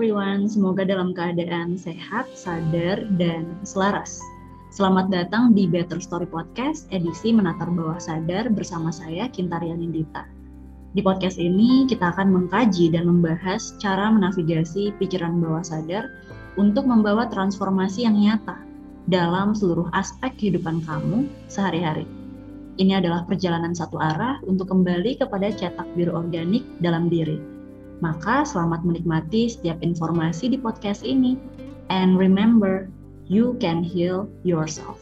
everyone, semoga dalam keadaan sehat, sadar, dan selaras. Selamat datang di Better Story Podcast, edisi Menatar Bawah Sadar bersama saya, Kintaria Nindita. Di podcast ini, kita akan mengkaji dan membahas cara menavigasi pikiran bawah sadar untuk membawa transformasi yang nyata dalam seluruh aspek kehidupan kamu sehari-hari. Ini adalah perjalanan satu arah untuk kembali kepada cetak biru organik dalam diri maka selamat menikmati setiap informasi di podcast ini. And remember, you can heal yourself.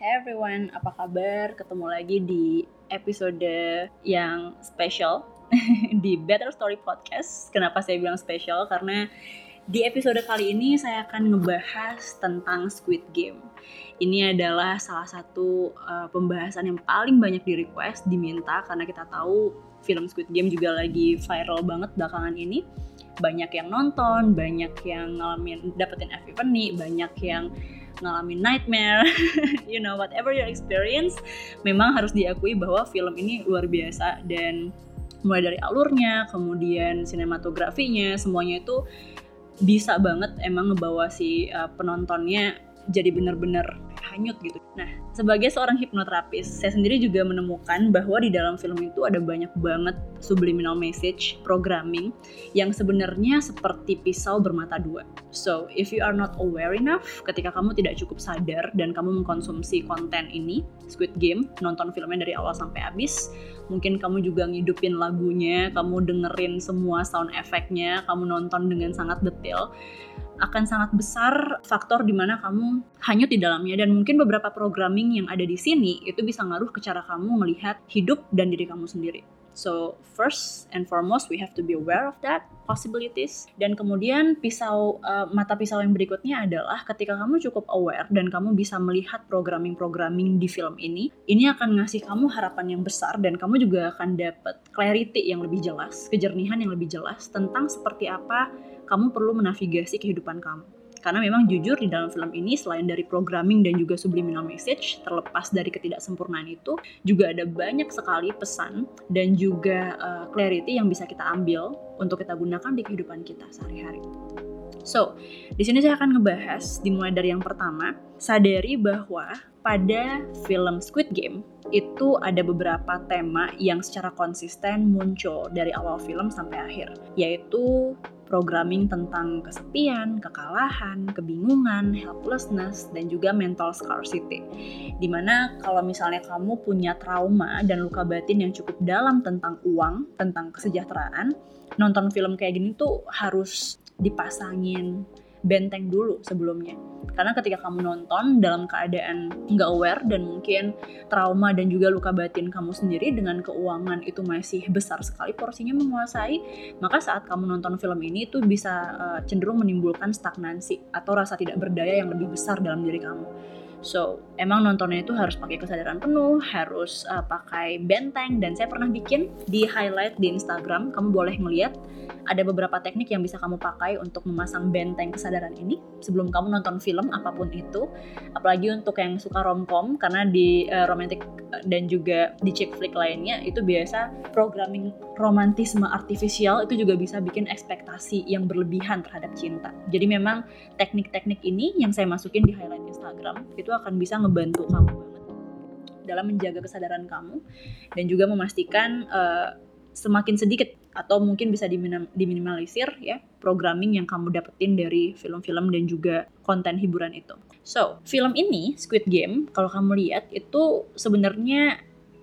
Hey everyone, apa kabar? Ketemu lagi di episode yang special di Better Story Podcast. Kenapa saya bilang special? Karena di episode kali ini saya akan ngebahas tentang Squid Game. Ini adalah salah satu uh, pembahasan yang paling banyak di request, diminta karena kita tahu film Squid Game juga lagi viral banget belakangan ini. Banyak yang nonton, banyak yang ngalamin dapetin epiphany, banyak yang ngalamin nightmare, you know whatever your experience, memang harus diakui bahwa film ini luar biasa dan mulai dari alurnya, kemudian sinematografinya, semuanya itu bisa banget emang ngebawa si uh, penontonnya jadi bener-bener hanyut gitu. Nah, sebagai seorang hipnoterapis, saya sendiri juga menemukan bahwa di dalam film itu ada banyak banget subliminal message, programming yang sebenarnya seperti pisau bermata dua. So, if you are not aware enough, ketika kamu tidak cukup sadar dan kamu mengkonsumsi konten ini, Squid Game, nonton filmnya dari awal sampai habis, mungkin kamu juga ngidupin lagunya, kamu dengerin semua sound efeknya, kamu nonton dengan sangat detail, akan sangat besar faktor di mana kamu hanyut di dalamnya dan mungkin beberapa programming yang ada di sini itu bisa ngaruh ke cara kamu melihat hidup dan diri kamu sendiri. So first and foremost we have to be aware of that possibilities dan kemudian pisau uh, mata pisau yang berikutnya adalah ketika kamu cukup aware dan kamu bisa melihat programming-programming di film ini, ini akan ngasih kamu harapan yang besar dan kamu juga akan dapat clarity yang lebih jelas, kejernihan yang lebih jelas tentang seperti apa kamu perlu menavigasi kehidupan kamu. Karena memang jujur di dalam film ini selain dari programming dan juga subliminal message, terlepas dari ketidaksempurnaan itu, juga ada banyak sekali pesan dan juga uh, clarity yang bisa kita ambil untuk kita gunakan di kehidupan kita sehari-hari. So, di sini saya akan ngebahas dimulai dari yang pertama, sadari bahwa pada film Squid Game itu ada beberapa tema yang secara konsisten muncul dari awal film sampai akhir, yaitu programming tentang kesepian, kekalahan, kebingungan, helplessness, dan juga mental scarcity. Di mana kalau misalnya kamu punya trauma dan luka batin yang cukup dalam tentang uang, tentang kesejahteraan, nonton film kayak gini tuh harus dipasangin benteng dulu sebelumnya. Karena ketika kamu nonton dalam keadaan nggak aware dan mungkin trauma dan juga luka batin kamu sendiri dengan keuangan itu masih besar sekali porsinya menguasai, maka saat kamu nonton film ini itu bisa uh, cenderung menimbulkan stagnansi atau rasa tidak berdaya yang lebih besar dalam diri kamu. So, emang nontonnya itu harus pakai kesadaran penuh, harus uh, pakai benteng, dan saya pernah bikin di highlight di Instagram, kamu boleh ngeliat ada beberapa teknik yang bisa kamu pakai untuk memasang benteng kesadaran ini sebelum kamu nonton film apa pun itu. Apalagi untuk yang suka romcom karena di uh, romantic eh, dan juga di chick flick lainnya itu biasa programming romantisme artifisial itu juga bisa bikin ekspektasi yang berlebihan terhadap cinta. Jadi memang teknik-teknik ini yang saya masukin di highlight Instagram itu akan bisa ngebantu kamu banget dalam menjaga kesadaran kamu dan juga memastikan uh, semakin sedikit atau mungkin bisa diminimalisir ya programming yang kamu dapetin dari film-film dan juga konten hiburan itu. So, film ini Squid Game kalau kamu lihat itu sebenarnya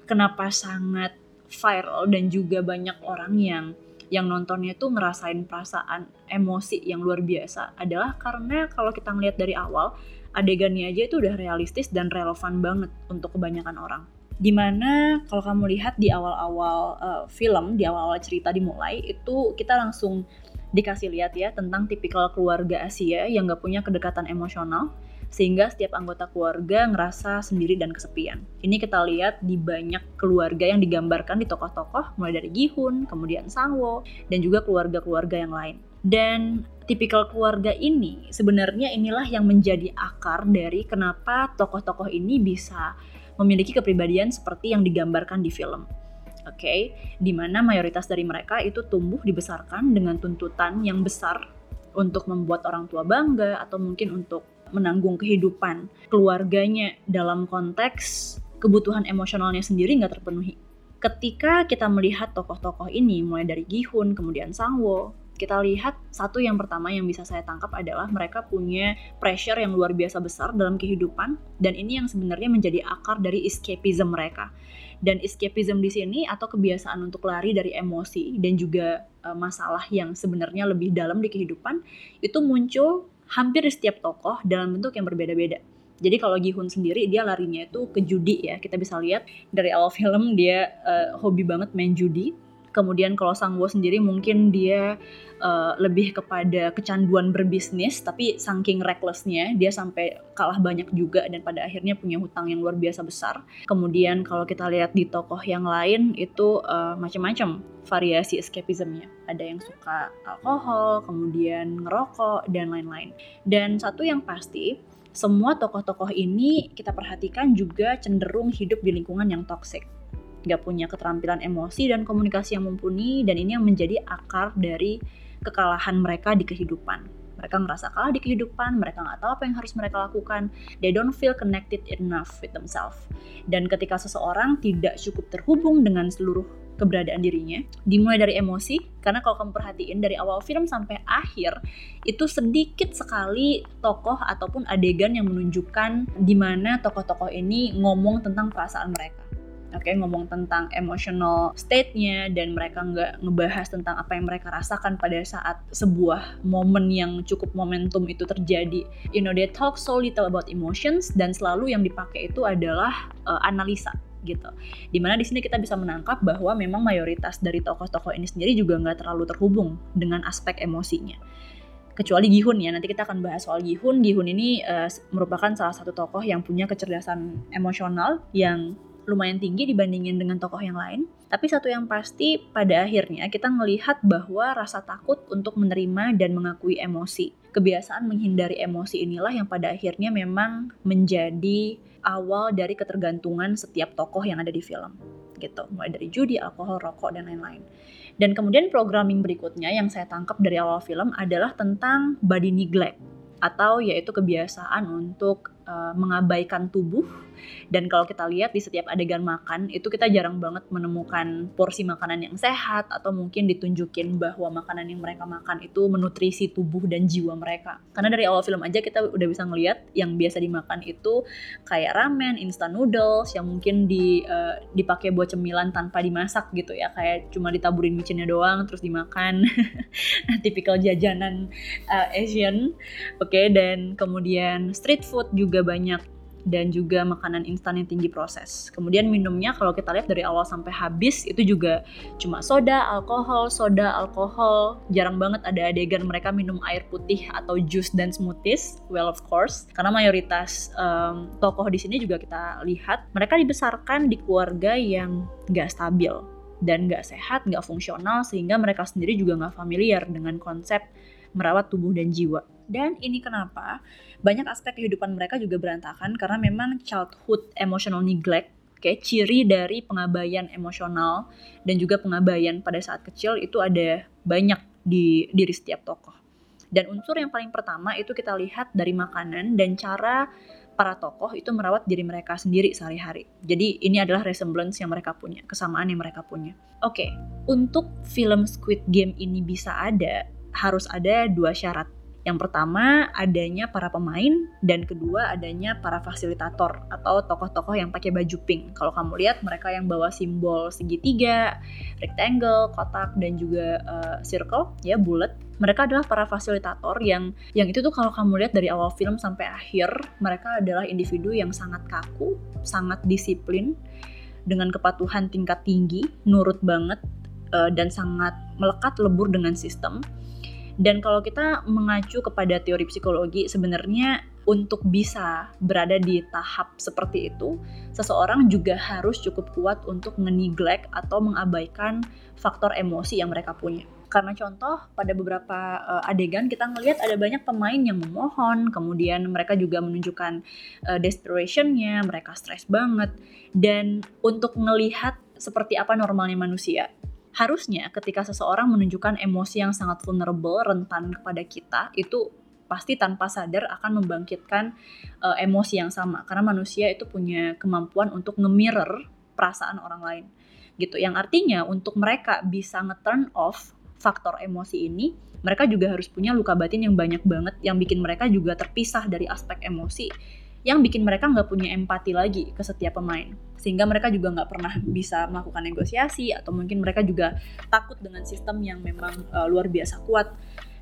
kenapa sangat viral dan juga banyak orang yang yang nontonnya tuh ngerasain perasaan emosi yang luar biasa. Adalah karena kalau kita ngeliat dari awal adegannya aja itu udah realistis dan relevan banget untuk kebanyakan orang. Di mana kalau kamu lihat di awal-awal uh, film di awal-awal cerita dimulai itu kita langsung dikasih lihat ya tentang tipikal keluarga Asia yang gak punya kedekatan emosional sehingga setiap anggota keluarga ngerasa sendiri dan kesepian. Ini kita lihat di banyak keluarga yang digambarkan di tokoh-tokoh mulai dari Gihun, kemudian Sangwo, dan juga keluarga-keluarga yang lain. Dan tipikal keluarga ini sebenarnya inilah yang menjadi akar dari kenapa tokoh-tokoh ini bisa memiliki kepribadian seperti yang digambarkan di film. Oke, okay? di mana mayoritas dari mereka itu tumbuh dibesarkan dengan tuntutan yang besar untuk membuat orang tua bangga atau mungkin untuk menanggung kehidupan keluarganya dalam konteks kebutuhan emosionalnya sendiri nggak terpenuhi. Ketika kita melihat tokoh-tokoh ini mulai dari Gihun, kemudian Sangwo, kita lihat satu yang pertama yang bisa saya tangkap adalah mereka punya pressure yang luar biasa besar dalam kehidupan dan ini yang sebenarnya menjadi akar dari escapism mereka. Dan escapism di sini atau kebiasaan untuk lari dari emosi dan juga uh, masalah yang sebenarnya lebih dalam di kehidupan itu muncul hampir setiap tokoh dalam bentuk yang berbeda-beda. Jadi kalau Gihun sendiri dia larinya itu ke judi ya. Kita bisa lihat dari awal film dia uh, hobi banget main judi Kemudian kalau Sangwo sendiri mungkin dia uh, lebih kepada kecanduan berbisnis, tapi saking recklessnya dia sampai kalah banyak juga dan pada akhirnya punya hutang yang luar biasa besar. Kemudian kalau kita lihat di tokoh yang lain itu uh, macam-macam variasi escapismnya. Ada yang suka alkohol, kemudian ngerokok dan lain-lain. Dan satu yang pasti semua tokoh-tokoh ini kita perhatikan juga cenderung hidup di lingkungan yang toxic nggak punya keterampilan emosi dan komunikasi yang mumpuni dan ini yang menjadi akar dari kekalahan mereka di kehidupan. Mereka merasa kalah di kehidupan, mereka nggak tahu apa yang harus mereka lakukan, they don't feel connected enough with themselves. Dan ketika seseorang tidak cukup terhubung dengan seluruh keberadaan dirinya, dimulai dari emosi, karena kalau kamu perhatiin dari awal film sampai akhir, itu sedikit sekali tokoh ataupun adegan yang menunjukkan di mana tokoh-tokoh ini ngomong tentang perasaan mereka oke okay, ngomong tentang emotional state-nya dan mereka nggak ngebahas tentang apa yang mereka rasakan pada saat sebuah momen yang cukup momentum itu terjadi you know they talk so little about emotions dan selalu yang dipakai itu adalah uh, analisa gitu. Di mana di sini kita bisa menangkap bahwa memang mayoritas dari tokoh-tokoh ini sendiri juga nggak terlalu terhubung dengan aspek emosinya. Kecuali Gihun ya, nanti kita akan bahas soal Gihun. Gihun ini uh, merupakan salah satu tokoh yang punya kecerdasan emosional yang lumayan tinggi dibandingin dengan tokoh yang lain. Tapi satu yang pasti pada akhirnya kita melihat bahwa rasa takut untuk menerima dan mengakui emosi. Kebiasaan menghindari emosi inilah yang pada akhirnya memang menjadi awal dari ketergantungan setiap tokoh yang ada di film gitu mulai dari judi, alkohol, rokok dan lain-lain. Dan kemudian programming berikutnya yang saya tangkap dari awal film adalah tentang body neglect atau yaitu kebiasaan untuk uh, mengabaikan tubuh dan kalau kita lihat di setiap adegan makan itu kita jarang banget menemukan porsi makanan yang sehat atau mungkin ditunjukin bahwa makanan yang mereka makan itu menutrisi tubuh dan jiwa mereka. Karena dari awal film aja kita udah bisa ngelihat yang biasa dimakan itu kayak ramen, instant noodles yang mungkin di uh, dipakai buat cemilan tanpa dimasak gitu ya, kayak cuma ditaburin micinnya doang terus dimakan. Tipikal jajanan uh, Asian. Oke, okay, dan kemudian street food juga banyak dan juga makanan instan yang tinggi proses. Kemudian minumnya kalau kita lihat dari awal sampai habis itu juga cuma soda, alkohol, soda, alkohol. Jarang banget ada adegan mereka minum air putih atau jus dan smoothies. Well of course, karena mayoritas um, tokoh di sini juga kita lihat mereka dibesarkan di keluarga yang nggak stabil dan nggak sehat, nggak fungsional sehingga mereka sendiri juga nggak familiar dengan konsep merawat tubuh dan jiwa. Dan ini kenapa banyak aspek kehidupan mereka juga berantakan karena memang childhood emotional neglect Oke, ciri dari pengabaian emosional dan juga pengabaian pada saat kecil itu ada banyak di diri setiap tokoh. Dan unsur yang paling pertama itu kita lihat dari makanan dan cara para tokoh itu merawat diri mereka sendiri sehari-hari. Jadi ini adalah resemblance yang mereka punya, kesamaan yang mereka punya. Oke, untuk film Squid Game ini bisa ada, harus ada dua syarat. Yang pertama adanya para pemain dan kedua adanya para fasilitator atau tokoh-tokoh yang pakai baju pink. Kalau kamu lihat mereka yang bawa simbol segitiga, rectangle, kotak dan juga uh, circle ya bulat. Mereka adalah para fasilitator yang yang itu tuh kalau kamu lihat dari awal film sampai akhir mereka adalah individu yang sangat kaku, sangat disiplin dengan kepatuhan tingkat tinggi, nurut banget uh, dan sangat melekat lebur dengan sistem dan kalau kita mengacu kepada teori psikologi, sebenarnya untuk bisa berada di tahap seperti itu, seseorang juga harus cukup kuat untuk meneglect atau mengabaikan faktor emosi yang mereka punya. Karena contoh pada beberapa uh, adegan kita ngelihat ada banyak pemain yang memohon, kemudian mereka juga menunjukkan uh, desperationnya, mereka stres banget. Dan untuk melihat seperti apa normalnya manusia. Harusnya ketika seseorang menunjukkan emosi yang sangat vulnerable, rentan kepada kita, itu pasti tanpa sadar akan membangkitkan uh, emosi yang sama. Karena manusia itu punya kemampuan untuk nge-mirror perasaan orang lain. Gitu. Yang artinya untuk mereka bisa nge-turn off faktor emosi ini mereka juga harus punya luka batin yang banyak banget yang bikin mereka juga terpisah dari aspek emosi yang bikin mereka nggak punya empati lagi ke setiap pemain. Sehingga mereka juga nggak pernah bisa melakukan negosiasi atau mungkin mereka juga takut dengan sistem yang memang uh, luar biasa kuat.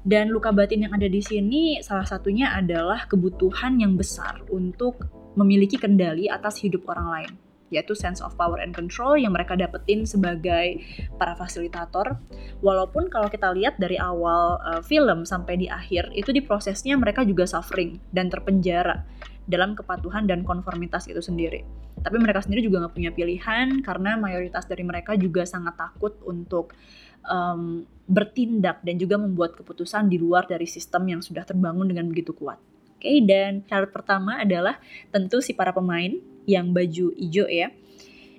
Dan luka batin yang ada di sini salah satunya adalah kebutuhan yang besar untuk memiliki kendali atas hidup orang lain yaitu sense of power and control yang mereka dapetin sebagai para fasilitator. Walaupun kalau kita lihat dari awal uh, film sampai di akhir itu di prosesnya mereka juga suffering dan terpenjara dalam kepatuhan dan konformitas itu sendiri. Tapi mereka sendiri juga nggak punya pilihan karena mayoritas dari mereka juga sangat takut untuk um, bertindak dan juga membuat keputusan di luar dari sistem yang sudah terbangun dengan begitu kuat. Oke, okay, dan syarat pertama adalah tentu si para pemain yang baju hijau ya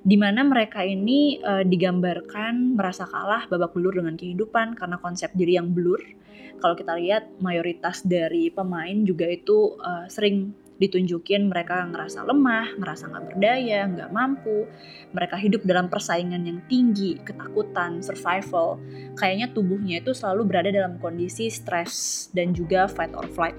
di mana mereka ini uh, digambarkan merasa kalah babak belur dengan kehidupan karena konsep diri yang blur. Kalau kita lihat mayoritas dari pemain juga itu uh, sering ditunjukin mereka ngerasa lemah, ngerasa nggak berdaya, nggak mampu. Mereka hidup dalam persaingan yang tinggi, ketakutan, survival. Kayaknya tubuhnya itu selalu berada dalam kondisi stres dan juga fight or flight.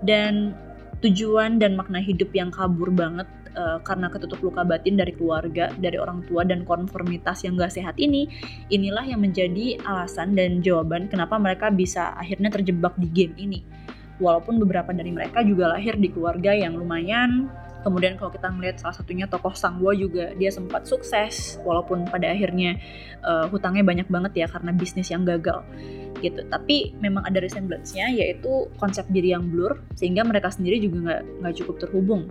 Dan tujuan dan makna hidup yang kabur banget uh, karena ketutup luka batin dari keluarga, dari orang tua dan konformitas yang gak sehat ini, inilah yang menjadi alasan dan jawaban kenapa mereka bisa akhirnya terjebak di game ini. Walaupun beberapa dari mereka juga lahir di keluarga yang lumayan Kemudian kalau kita melihat salah satunya tokoh Sangwo juga dia sempat sukses walaupun pada akhirnya uh, hutangnya banyak banget ya karena bisnis yang gagal gitu. Tapi memang ada resemblance-nya yaitu konsep diri yang blur sehingga mereka sendiri juga nggak nggak cukup terhubung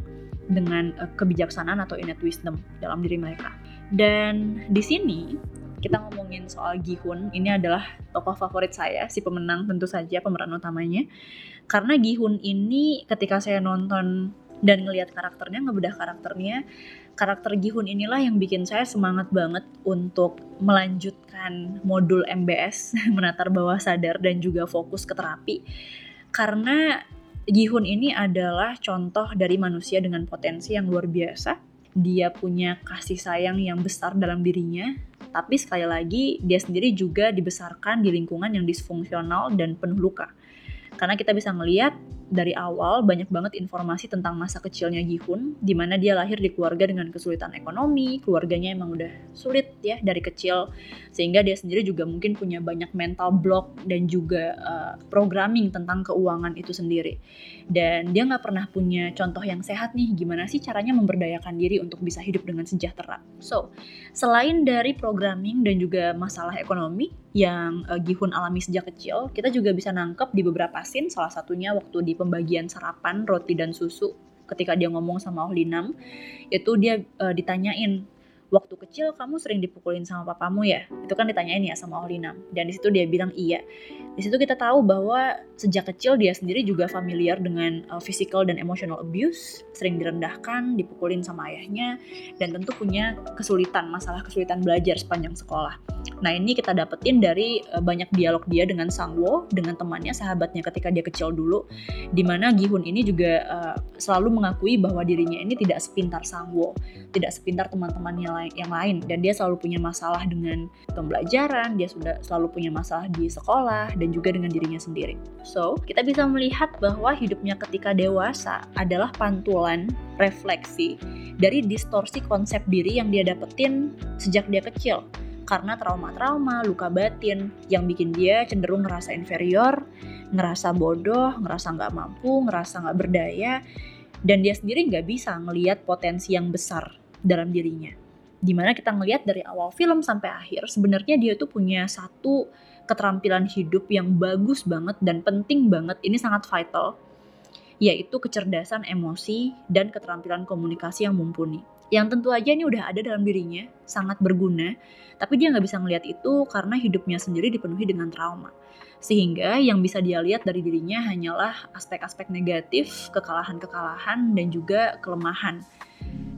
dengan uh, kebijaksanaan atau innate wisdom dalam diri mereka. Dan di sini kita ngomongin soal Gihun, ini adalah tokoh favorit saya, si pemenang tentu saja pemeran utamanya. Karena Gihun ini ketika saya nonton dan ngelihat karakternya, ngebedah karakternya, karakter Gihun inilah yang bikin saya semangat banget untuk melanjutkan modul MBS, menatar bawah sadar dan juga fokus ke terapi. Karena Gihun ini adalah contoh dari manusia dengan potensi yang luar biasa. Dia punya kasih sayang yang besar dalam dirinya, tapi sekali lagi dia sendiri juga dibesarkan di lingkungan yang disfungsional dan penuh luka. Karena kita bisa melihat dari awal banyak banget informasi tentang masa kecilnya Gihun, di mana dia lahir di keluarga dengan kesulitan ekonomi, keluarganya emang udah sulit ya dari kecil, sehingga dia sendiri juga mungkin punya banyak mental block dan juga uh, programming tentang keuangan itu sendiri. Dan dia nggak pernah punya contoh yang sehat nih, gimana sih caranya memberdayakan diri untuk bisa hidup dengan sejahtera. So, selain dari programming dan juga masalah ekonomi yang uh, Gihun alami sejak kecil, kita juga bisa nangkep di beberapa scene, salah satunya waktu di pembagian sarapan roti dan susu ketika dia ngomong sama Oh Linam itu dia uh, ditanyain waktu kecil kamu sering dipukulin sama papamu ya? Itu kan ditanyain ya sama Olinam. Dan di situ dia bilang iya. Di situ kita tahu bahwa sejak kecil dia sendiri juga familiar dengan uh, physical dan emotional abuse, sering direndahkan, dipukulin sama ayahnya, dan tentu punya kesulitan, masalah kesulitan belajar sepanjang sekolah. Nah ini kita dapetin dari uh, banyak dialog dia dengan Sangwo, dengan temannya, sahabatnya ketika dia kecil dulu, di mana Gihun ini juga uh, selalu mengakui bahwa dirinya ini tidak sepintar Sangwo, tidak sepintar teman-temannya yang lain dan dia selalu punya masalah dengan pembelajaran, dia sudah selalu punya masalah di sekolah dan juga dengan dirinya sendiri. So, kita bisa melihat bahwa hidupnya ketika dewasa adalah pantulan refleksi dari distorsi konsep diri yang dia dapetin sejak dia kecil karena trauma-trauma, luka batin yang bikin dia cenderung ngerasa inferior, ngerasa bodoh, ngerasa nggak mampu, ngerasa nggak berdaya, dan dia sendiri nggak bisa ngeliat potensi yang besar dalam dirinya. Di mana kita ngelihat dari awal film sampai akhir sebenarnya dia tuh punya satu keterampilan hidup yang bagus banget dan penting banget. Ini sangat vital yaitu kecerdasan emosi dan keterampilan komunikasi yang mumpuni yang tentu aja ini udah ada dalam dirinya sangat berguna tapi dia nggak bisa ngelihat itu karena hidupnya sendiri dipenuhi dengan trauma sehingga yang bisa dia lihat dari dirinya hanyalah aspek-aspek negatif, kekalahan-kekalahan, dan juga kelemahan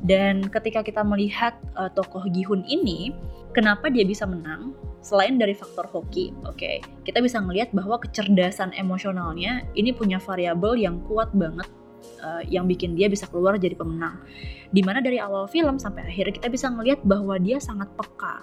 Dan ketika kita melihat uh, tokoh Gihun ini, kenapa dia bisa menang? Selain dari faktor hoki, oke, okay, kita bisa melihat bahwa kecerdasan emosionalnya ini punya variabel yang kuat banget uh, yang bikin dia bisa keluar jadi pemenang. Di mana dari awal film sampai akhir kita bisa melihat bahwa dia sangat peka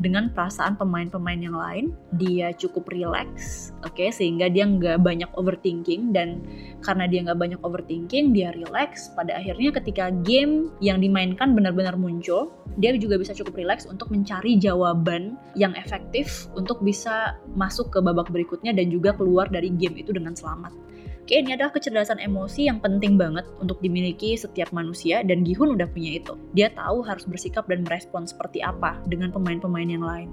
dengan perasaan pemain-pemain yang lain. Dia cukup relax oke okay, sehingga dia nggak banyak overthinking. Dan karena dia nggak banyak overthinking dia relax. Pada akhirnya ketika game yang dimainkan benar-benar muncul dia juga bisa cukup relax untuk mencari jawaban yang efektif untuk bisa masuk ke babak berikutnya dan juga keluar dari game itu dengan selamat Oke, ini adalah kecerdasan emosi yang penting banget untuk dimiliki setiap manusia dan Gihun udah punya itu. Dia tahu harus bersikap dan merespon seperti apa dengan pemain-pemain yang lain.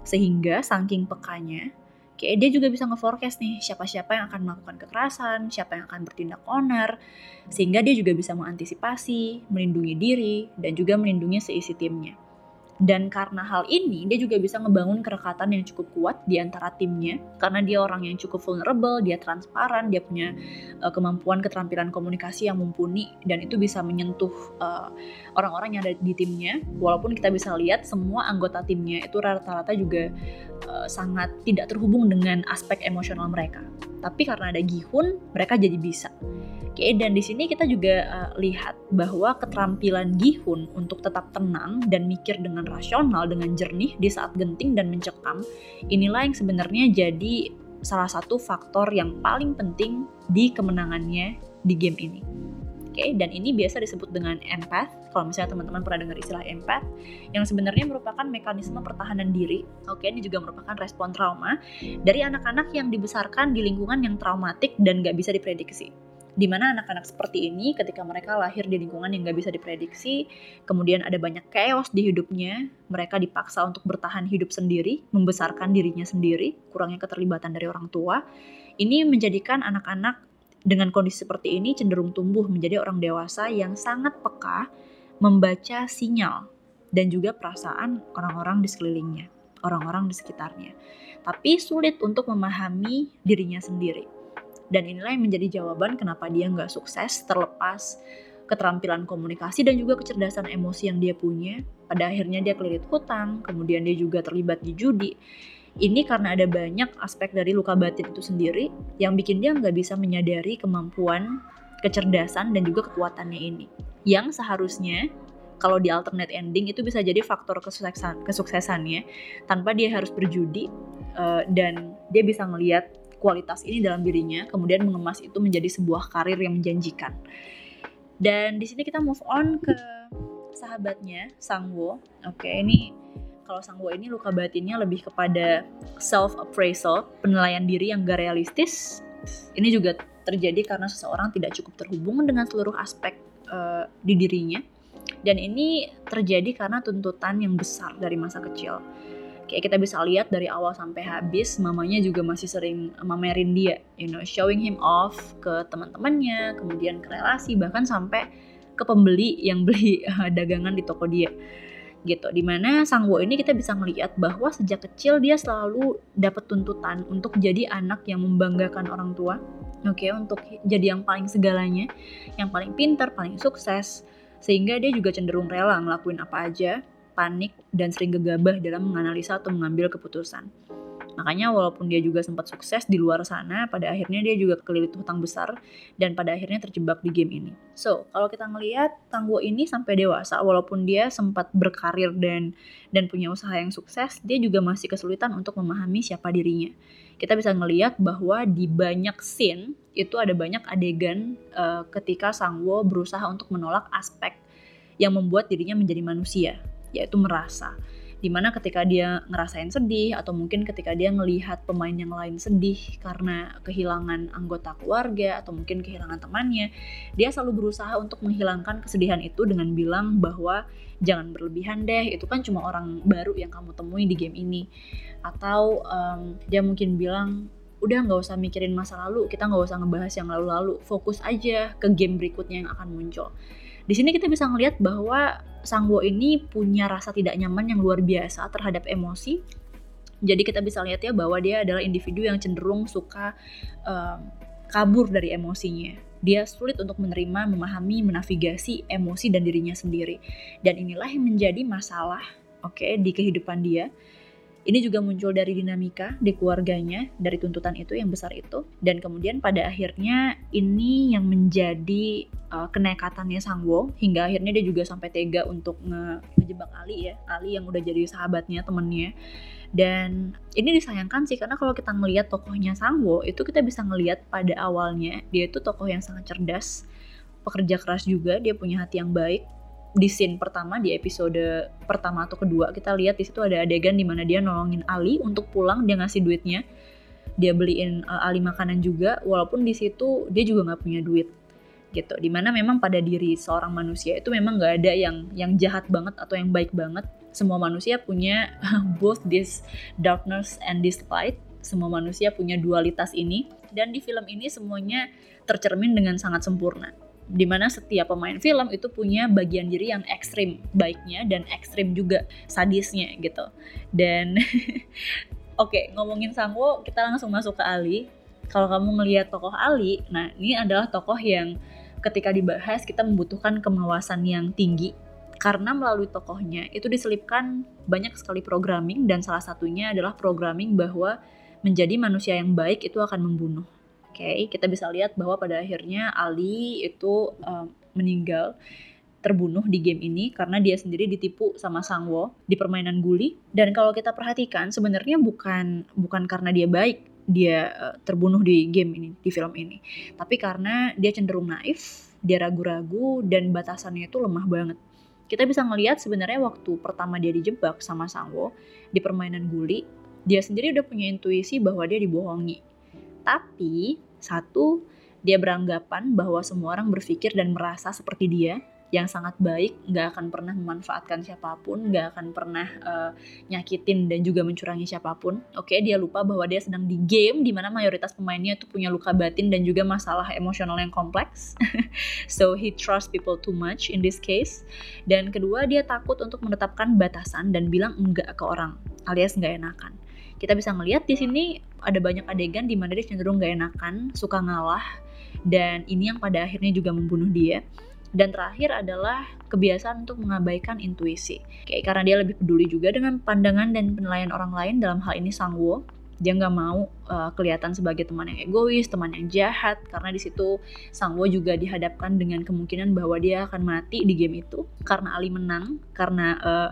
Sehingga saking pekanya, oke, dia juga bisa nge-forecast nih siapa-siapa yang akan melakukan kekerasan, siapa yang akan bertindak onar, sehingga dia juga bisa mengantisipasi, melindungi diri, dan juga melindungi seisi timnya. Dan karena hal ini, dia juga bisa ngebangun kerekatan yang cukup kuat di antara timnya. Karena dia orang yang cukup vulnerable, dia transparan, dia punya uh, kemampuan keterampilan komunikasi yang mumpuni. Dan itu bisa menyentuh eh, orang-orang yang ada di timnya. Walaupun kita bisa lihat semua anggota timnya itu rata-rata juga uh, sangat tidak terhubung dengan aspek emosional mereka. Tapi karena ada Gihun, mereka jadi bisa. Oke, dan di sini kita juga uh, lihat bahwa keterampilan Gihun untuk tetap tenang dan mikir dengan rasional, dengan jernih di saat genting dan mencekam, inilah yang sebenarnya jadi salah satu faktor yang paling penting di kemenangannya di game ini. Oke, dan ini biasa disebut dengan empath. Kalau misalnya teman-teman pernah dengar istilah empath, yang sebenarnya merupakan mekanisme pertahanan diri. Oke, ini juga merupakan respon trauma dari anak-anak yang dibesarkan di lingkungan yang traumatik dan gak bisa diprediksi di mana anak-anak seperti ini ketika mereka lahir di lingkungan yang gak bisa diprediksi, kemudian ada banyak chaos di hidupnya, mereka dipaksa untuk bertahan hidup sendiri, membesarkan dirinya sendiri, kurangnya keterlibatan dari orang tua. Ini menjadikan anak-anak dengan kondisi seperti ini cenderung tumbuh menjadi orang dewasa yang sangat peka membaca sinyal dan juga perasaan orang-orang di sekelilingnya, orang-orang di sekitarnya. Tapi sulit untuk memahami dirinya sendiri dan inilah yang menjadi jawaban kenapa dia nggak sukses terlepas keterampilan komunikasi dan juga kecerdasan emosi yang dia punya. Pada akhirnya dia kelilit hutang, kemudian dia juga terlibat di judi. Ini karena ada banyak aspek dari luka batin itu sendiri yang bikin dia nggak bisa menyadari kemampuan, kecerdasan, dan juga kekuatannya ini. Yang seharusnya kalau di alternate ending itu bisa jadi faktor kesuksesan kesuksesannya tanpa dia harus berjudi uh, dan dia bisa ngelihat kualitas ini dalam dirinya, kemudian mengemas itu menjadi sebuah karir yang menjanjikan. Dan di sini kita move on ke sahabatnya Sangwo. Oke, ini kalau Sangwo ini luka batinnya lebih kepada self appraisal, penilaian diri yang gak realistis. Ini juga terjadi karena seseorang tidak cukup terhubung dengan seluruh aspek uh, di dirinya. Dan ini terjadi karena tuntutan yang besar dari masa kecil kayak kita bisa lihat dari awal sampai habis mamanya juga masih sering mamerin dia you know showing him off ke teman-temannya kemudian ke relasi bahkan sampai ke pembeli yang beli uh, dagangan di toko dia gitu. Di mana Sangwo ini kita bisa melihat bahwa sejak kecil dia selalu dapat tuntutan untuk jadi anak yang membanggakan orang tua. Oke okay, untuk jadi yang paling segalanya yang paling pintar paling sukses. Sehingga dia juga cenderung rela ngelakuin apa aja panik, dan sering gegabah dalam menganalisa atau mengambil keputusan. Makanya walaupun dia juga sempat sukses di luar sana, pada akhirnya dia juga kelilit hutang besar dan pada akhirnya terjebak di game ini. So, kalau kita ngelihat Tangguh ini sampai dewasa, walaupun dia sempat berkarir dan dan punya usaha yang sukses, dia juga masih kesulitan untuk memahami siapa dirinya. Kita bisa ngelihat bahwa di banyak scene itu ada banyak adegan uh, ketika Sangwo berusaha untuk menolak aspek yang membuat dirinya menjadi manusia yaitu merasa di mana ketika dia ngerasain sedih atau mungkin ketika dia ngelihat pemain yang lain sedih karena kehilangan anggota keluarga atau mungkin kehilangan temannya dia selalu berusaha untuk menghilangkan kesedihan itu dengan bilang bahwa jangan berlebihan deh itu kan cuma orang baru yang kamu temui di game ini. Atau um, dia mungkin bilang udah nggak usah mikirin masa lalu kita nggak usah ngebahas yang lalu-lalu fokus aja ke game berikutnya yang akan muncul. Di sini kita bisa melihat bahwa Sangwo ini punya rasa tidak nyaman yang luar biasa terhadap emosi. Jadi kita bisa lihat ya bahwa dia adalah individu yang cenderung suka um, kabur dari emosinya. Dia sulit untuk menerima, memahami, menavigasi emosi dan dirinya sendiri. Dan inilah yang menjadi masalah, oke, okay, di kehidupan dia. Ini juga muncul dari dinamika di keluarganya, dari tuntutan itu yang besar itu. Dan kemudian pada akhirnya ini yang menjadi uh, kenekatannya Sangwo hingga akhirnya dia juga sampai tega untuk nge ngejebak Ali ya. Ali yang udah jadi sahabatnya, temennya dan ini disayangkan sih karena kalau kita ngelihat tokohnya Sangwo itu kita bisa ngelihat pada awalnya dia itu tokoh yang sangat cerdas, pekerja keras juga, dia punya hati yang baik. Di scene pertama di episode pertama atau kedua kita lihat di situ ada adegan di mana dia nolongin Ali untuk pulang dia ngasih duitnya. Dia beliin uh, Ali makanan juga walaupun di situ dia juga nggak punya duit gitu. Di mana memang pada diri seorang manusia itu memang nggak ada yang yang jahat banget atau yang baik banget. Semua manusia punya both this darkness and this light. Semua manusia punya dualitas ini. Dan di film ini semuanya tercermin dengan sangat sempurna di mana setiap pemain film itu punya bagian diri yang ekstrim baiknya dan ekstrim juga sadisnya gitu. Dan oke okay, ngomongin Sangwo kita langsung masuk ke Ali. Kalau kamu ngelihat tokoh Ali nah ini adalah tokoh yang ketika dibahas kita membutuhkan kemawasan yang tinggi. Karena melalui tokohnya itu diselipkan banyak sekali programming dan salah satunya adalah programming bahwa menjadi manusia yang baik itu akan membunuh. Okay, kita bisa lihat bahwa pada akhirnya Ali itu um, meninggal terbunuh di game ini karena dia sendiri ditipu sama Sangwo di permainan guli dan kalau kita perhatikan sebenarnya bukan bukan karena dia baik dia uh, terbunuh di game ini di film ini. Tapi karena dia cenderung naif dia ragu-ragu dan batasannya itu lemah banget. Kita bisa ngelihat sebenarnya waktu pertama dia dijebak sama Sangwo di permainan guli, dia sendiri udah punya intuisi bahwa dia dibohongi. Tapi satu, dia beranggapan bahwa semua orang berpikir dan merasa seperti dia, yang sangat baik, nggak akan pernah memanfaatkan siapa pun, nggak akan pernah uh, nyakitin dan juga mencurangi siapa pun. Oke, okay, dia lupa bahwa dia sedang di game di mana mayoritas pemainnya itu punya luka batin dan juga masalah emosional yang kompleks. so he trust people too much in this case. Dan kedua, dia takut untuk menetapkan batasan dan bilang enggak ke orang, alias nggak enakan. Kita bisa ngelihat di sini ada banyak adegan di mana dia cenderung nggak enakan, suka ngalah, dan ini yang pada akhirnya juga membunuh dia dan terakhir adalah kebiasaan untuk mengabaikan intuisi. Kayak karena dia lebih peduli juga dengan pandangan dan penilaian orang lain dalam hal ini Sangwo. Dia nggak mau uh, kelihatan sebagai teman yang egois, teman yang jahat, karena di situ Sangwo juga dihadapkan dengan kemungkinan bahwa dia akan mati di game itu karena Ali menang, karena uh,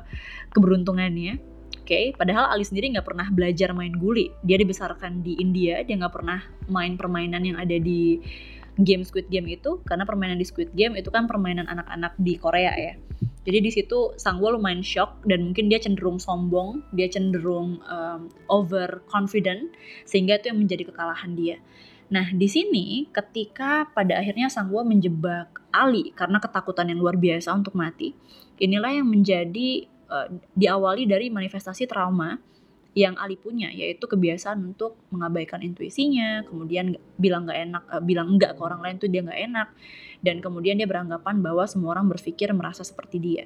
keberuntungannya. Okay, padahal Ali sendiri nggak pernah belajar main guli. Dia dibesarkan di India, dia nggak pernah main permainan yang ada di game Squid Game itu karena permainan di Squid Game itu kan permainan anak-anak di Korea ya. Jadi di situ Sangwoo lumayan shock dan mungkin dia cenderung sombong, dia cenderung um, over confident sehingga itu yang menjadi kekalahan dia. Nah, di sini ketika pada akhirnya Sangwoo menjebak Ali karena ketakutan yang luar biasa untuk mati, inilah yang menjadi uh, diawali dari manifestasi trauma yang Ali punya yaitu kebiasaan untuk mengabaikan intuisinya kemudian bilang nggak enak uh, bilang enggak ke orang lain tuh dia nggak enak dan kemudian dia beranggapan bahwa semua orang berpikir merasa seperti dia.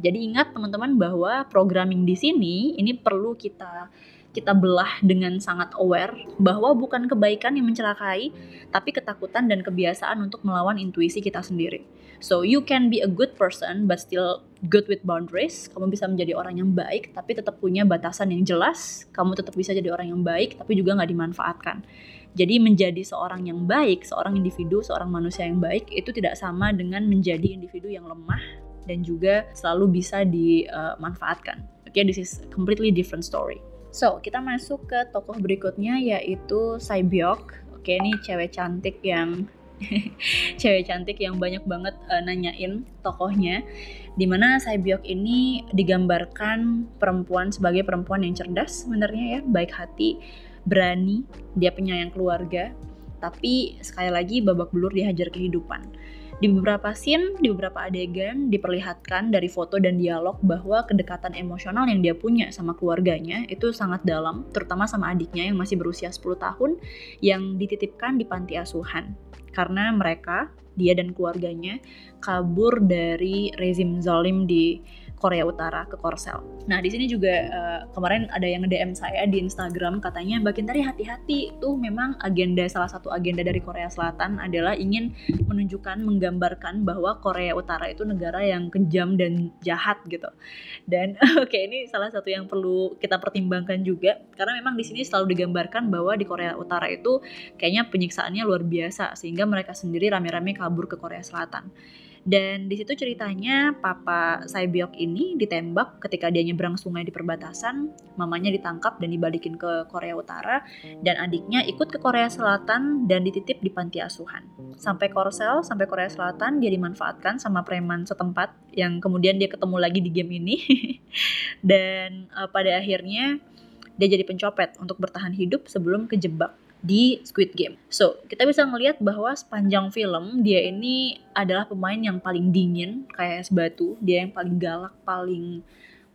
Jadi ingat teman-teman bahwa programming di sini ini perlu kita kita belah dengan sangat aware bahwa bukan kebaikan yang mencelakai, tapi ketakutan dan kebiasaan untuk melawan intuisi kita sendiri. So you can be a good person but still good with boundaries. Kamu bisa menjadi orang yang baik tapi tetap punya batasan yang jelas. Kamu tetap bisa jadi orang yang baik tapi juga nggak dimanfaatkan. Jadi menjadi seorang yang baik, seorang individu, seorang manusia yang baik itu tidak sama dengan menjadi individu yang lemah dan juga selalu bisa dimanfaatkan. Oke, okay, this is completely different story. So, kita masuk ke tokoh berikutnya yaitu Saibyok. Oke, ini cewek cantik yang cewek cantik yang banyak banget uh, nanyain tokohnya. Di mana Saibyok ini digambarkan perempuan sebagai perempuan yang cerdas sebenarnya ya, baik hati, berani, dia penyayang keluarga, tapi sekali lagi babak belur dihajar kehidupan. Di beberapa scene, di beberapa adegan diperlihatkan dari foto dan dialog bahwa kedekatan emosional yang dia punya sama keluarganya itu sangat dalam, terutama sama adiknya yang masih berusia 10 tahun yang dititipkan di panti asuhan. Karena mereka, dia dan keluarganya kabur dari rezim zalim di Korea Utara ke Korsel. Nah di sini juga uh, kemarin ada yang nge-DM saya di Instagram katanya Mbak Kintari hati-hati tuh memang agenda salah satu agenda dari Korea Selatan adalah ingin menunjukkan menggambarkan bahwa Korea Utara itu negara yang kejam dan jahat gitu. Dan oke okay, ini salah satu yang perlu kita pertimbangkan juga karena memang di sini selalu digambarkan bahwa di Korea Utara itu kayaknya penyiksaannya luar biasa sehingga mereka sendiri rame-rame kabur ke Korea Selatan. Dan di situ ceritanya papa Saibyok ini ditembak ketika dia nyebrang sungai di perbatasan, mamanya ditangkap dan dibalikin ke Korea Utara, dan adiknya ikut ke Korea Selatan dan dititip di panti asuhan. Sampai Korsel, sampai Korea Selatan, dia dimanfaatkan sama preman setempat yang kemudian dia ketemu lagi di game ini. dan uh, pada akhirnya dia jadi pencopet untuk bertahan hidup sebelum kejebak di Squid Game. So, kita bisa ngelihat bahwa sepanjang film dia ini adalah pemain yang paling dingin kayak es batu, dia yang paling galak, paling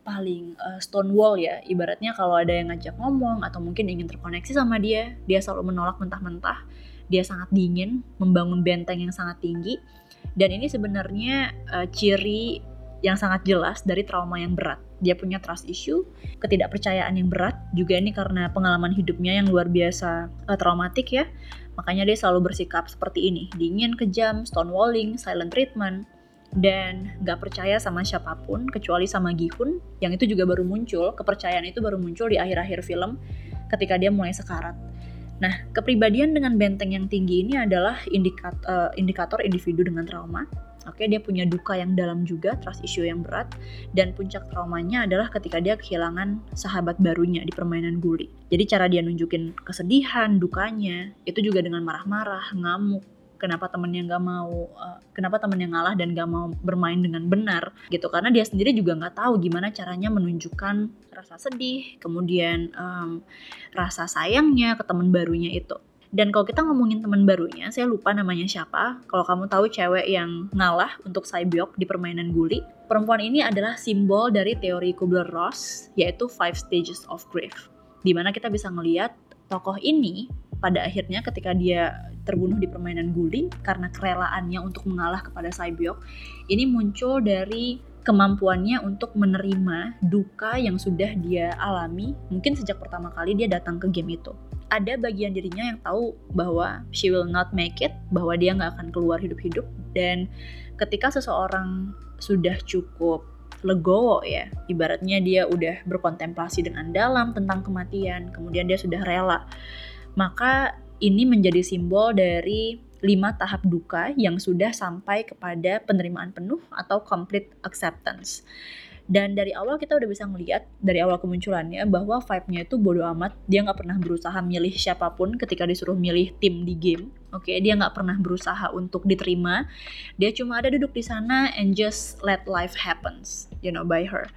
paling uh, stonewall ya. Ibaratnya kalau ada yang ngajak ngomong atau mungkin ingin terkoneksi sama dia, dia selalu menolak mentah-mentah. Dia sangat dingin, membangun benteng yang sangat tinggi. Dan ini sebenarnya uh, ciri yang sangat jelas dari trauma yang berat dia punya trust issue, ketidakpercayaan yang berat, juga ini karena pengalaman hidupnya yang luar biasa uh, traumatik ya. Makanya dia selalu bersikap seperti ini, dingin, kejam, stonewalling, silent treatment, dan gak percaya sama siapa pun kecuali sama Gihun yang itu juga baru muncul, kepercayaan itu baru muncul di akhir-akhir film ketika dia mulai sekarat. Nah, kepribadian dengan benteng yang tinggi ini adalah indikat, uh, indikator individu dengan trauma Oke, dia punya duka yang dalam juga, trust issue yang berat, dan puncak traumanya adalah ketika dia kehilangan sahabat barunya di permainan guli. Jadi cara dia nunjukin kesedihan, dukanya, itu juga dengan marah-marah, ngamuk, kenapa temennya nggak mau uh, kenapa temennya ngalah dan nggak mau bermain dengan benar gitu karena dia sendiri juga nggak tahu gimana caranya menunjukkan rasa sedih kemudian um, rasa sayangnya ke teman barunya itu dan kalau kita ngomongin teman barunya, saya lupa namanya siapa. Kalau kamu tahu cewek yang ngalah untuk Saibyok di permainan guli, perempuan ini adalah simbol dari teori Kubler-Ross, yaitu Five Stages of Grief. Di mana kita bisa ngelihat tokoh ini pada akhirnya ketika dia terbunuh di permainan guli karena kerelaannya untuk mengalah kepada Saibyok, ini muncul dari kemampuannya untuk menerima duka yang sudah dia alami mungkin sejak pertama kali dia datang ke game itu ada bagian dirinya yang tahu bahwa she will not make it, bahwa dia nggak akan keluar hidup-hidup. Dan ketika seseorang sudah cukup legowo ya, ibaratnya dia udah berkontemplasi dengan dalam tentang kematian, kemudian dia sudah rela, maka ini menjadi simbol dari lima tahap duka yang sudah sampai kepada penerimaan penuh atau complete acceptance. Dan dari awal kita udah bisa ngeliat dari awal kemunculannya bahwa vibe-nya itu bodoh amat. Dia nggak pernah berusaha milih siapa pun ketika disuruh milih tim di game. Oke, okay? dia nggak pernah berusaha untuk diterima. Dia cuma ada duduk di sana and just let life happens, you know, by her.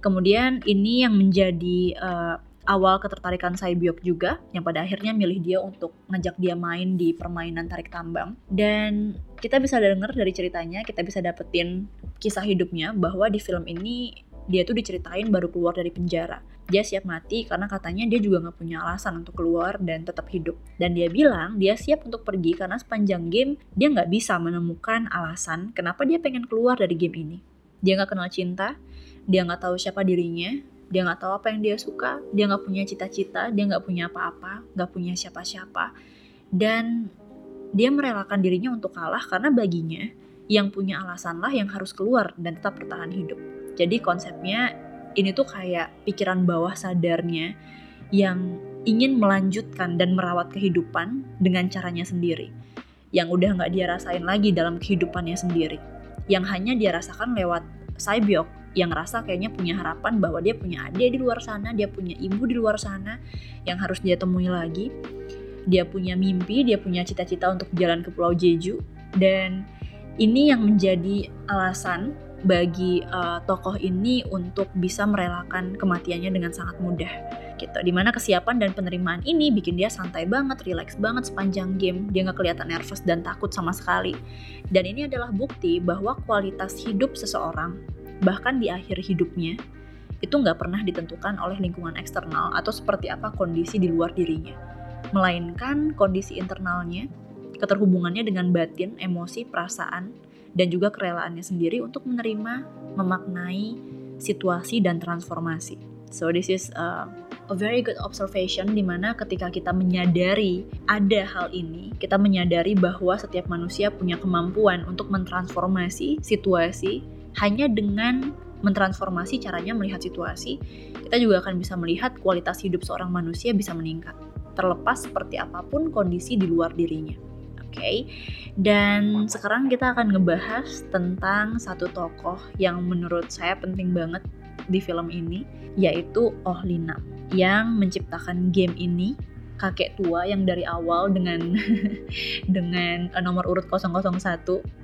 Kemudian ini yang menjadi uh, awal ketertarikan Saibyok juga yang pada akhirnya milih dia untuk ngajak dia main di permainan tarik tambang. Dan kita bisa denger dari ceritanya kita bisa dapetin kisah hidupnya bahwa di film ini dia tuh diceritain baru keluar dari penjara. Dia siap mati karena katanya dia juga nggak punya alasan untuk keluar dan tetap hidup. Dan dia bilang dia siap untuk pergi karena sepanjang game dia nggak bisa menemukan alasan kenapa dia pengen keluar dari game ini. Dia nggak kenal cinta dia nggak tahu siapa dirinya dia nggak tahu apa yang dia suka dia nggak punya cita-cita dia nggak punya apa-apa nggak punya siapa-siapa. Dan dia merelakan dirinya untuk kalah karena baginya yang punya alasan lah yang harus keluar dan tetap bertahan hidup. Jadi konsepnya ini tuh kayak pikiran bawah sadarnya yang ingin melanjutkan dan merawat kehidupan dengan caranya sendiri. Yang udah nggak dia rasain lagi dalam kehidupannya sendiri. Yang hanya dia rasakan lewat Cybiok yang ngerasa kayaknya punya harapan bahwa dia punya adik di luar sana, dia punya ibu di luar sana yang harus dia temui lagi. Dia punya mimpi, dia punya cita-cita untuk jalan ke Pulau Jeju dan ini yang menjadi alasan bagi uh, tokoh ini untuk bisa merelakan kematiannya dengan sangat mudah gitu. Di mana kesiapan dan penerimaan ini bikin dia santai banget, relax banget sepanjang game. Dia nggak kelihatan nervous dan takut sama sekali. Dan ini adalah bukti bahwa kualitas hidup seseorang bahkan di akhir hidupnya, itu nggak pernah ditentukan oleh lingkungan eksternal atau seperti apa kondisi di luar dirinya. Melainkan kondisi internalnya, keterhubungannya dengan batin, emosi, perasaan, dan juga kerelaannya sendiri untuk menerima, memaknai situasi dan transformasi. So this is a, a very good observation di mana ketika kita menyadari ada hal ini, kita menyadari bahwa setiap manusia punya kemampuan untuk mentransformasi situasi hanya dengan mentransformasi caranya melihat situasi, kita juga akan bisa melihat kualitas hidup seorang manusia bisa meningkat, terlepas seperti apa pun kondisi di luar dirinya. Oke, okay? dan sekarang kita akan ngebahas tentang satu tokoh yang menurut saya penting banget di film ini, yaitu Oh Lina yang menciptakan game ini kakek tua yang dari awal dengan dengan nomor urut 001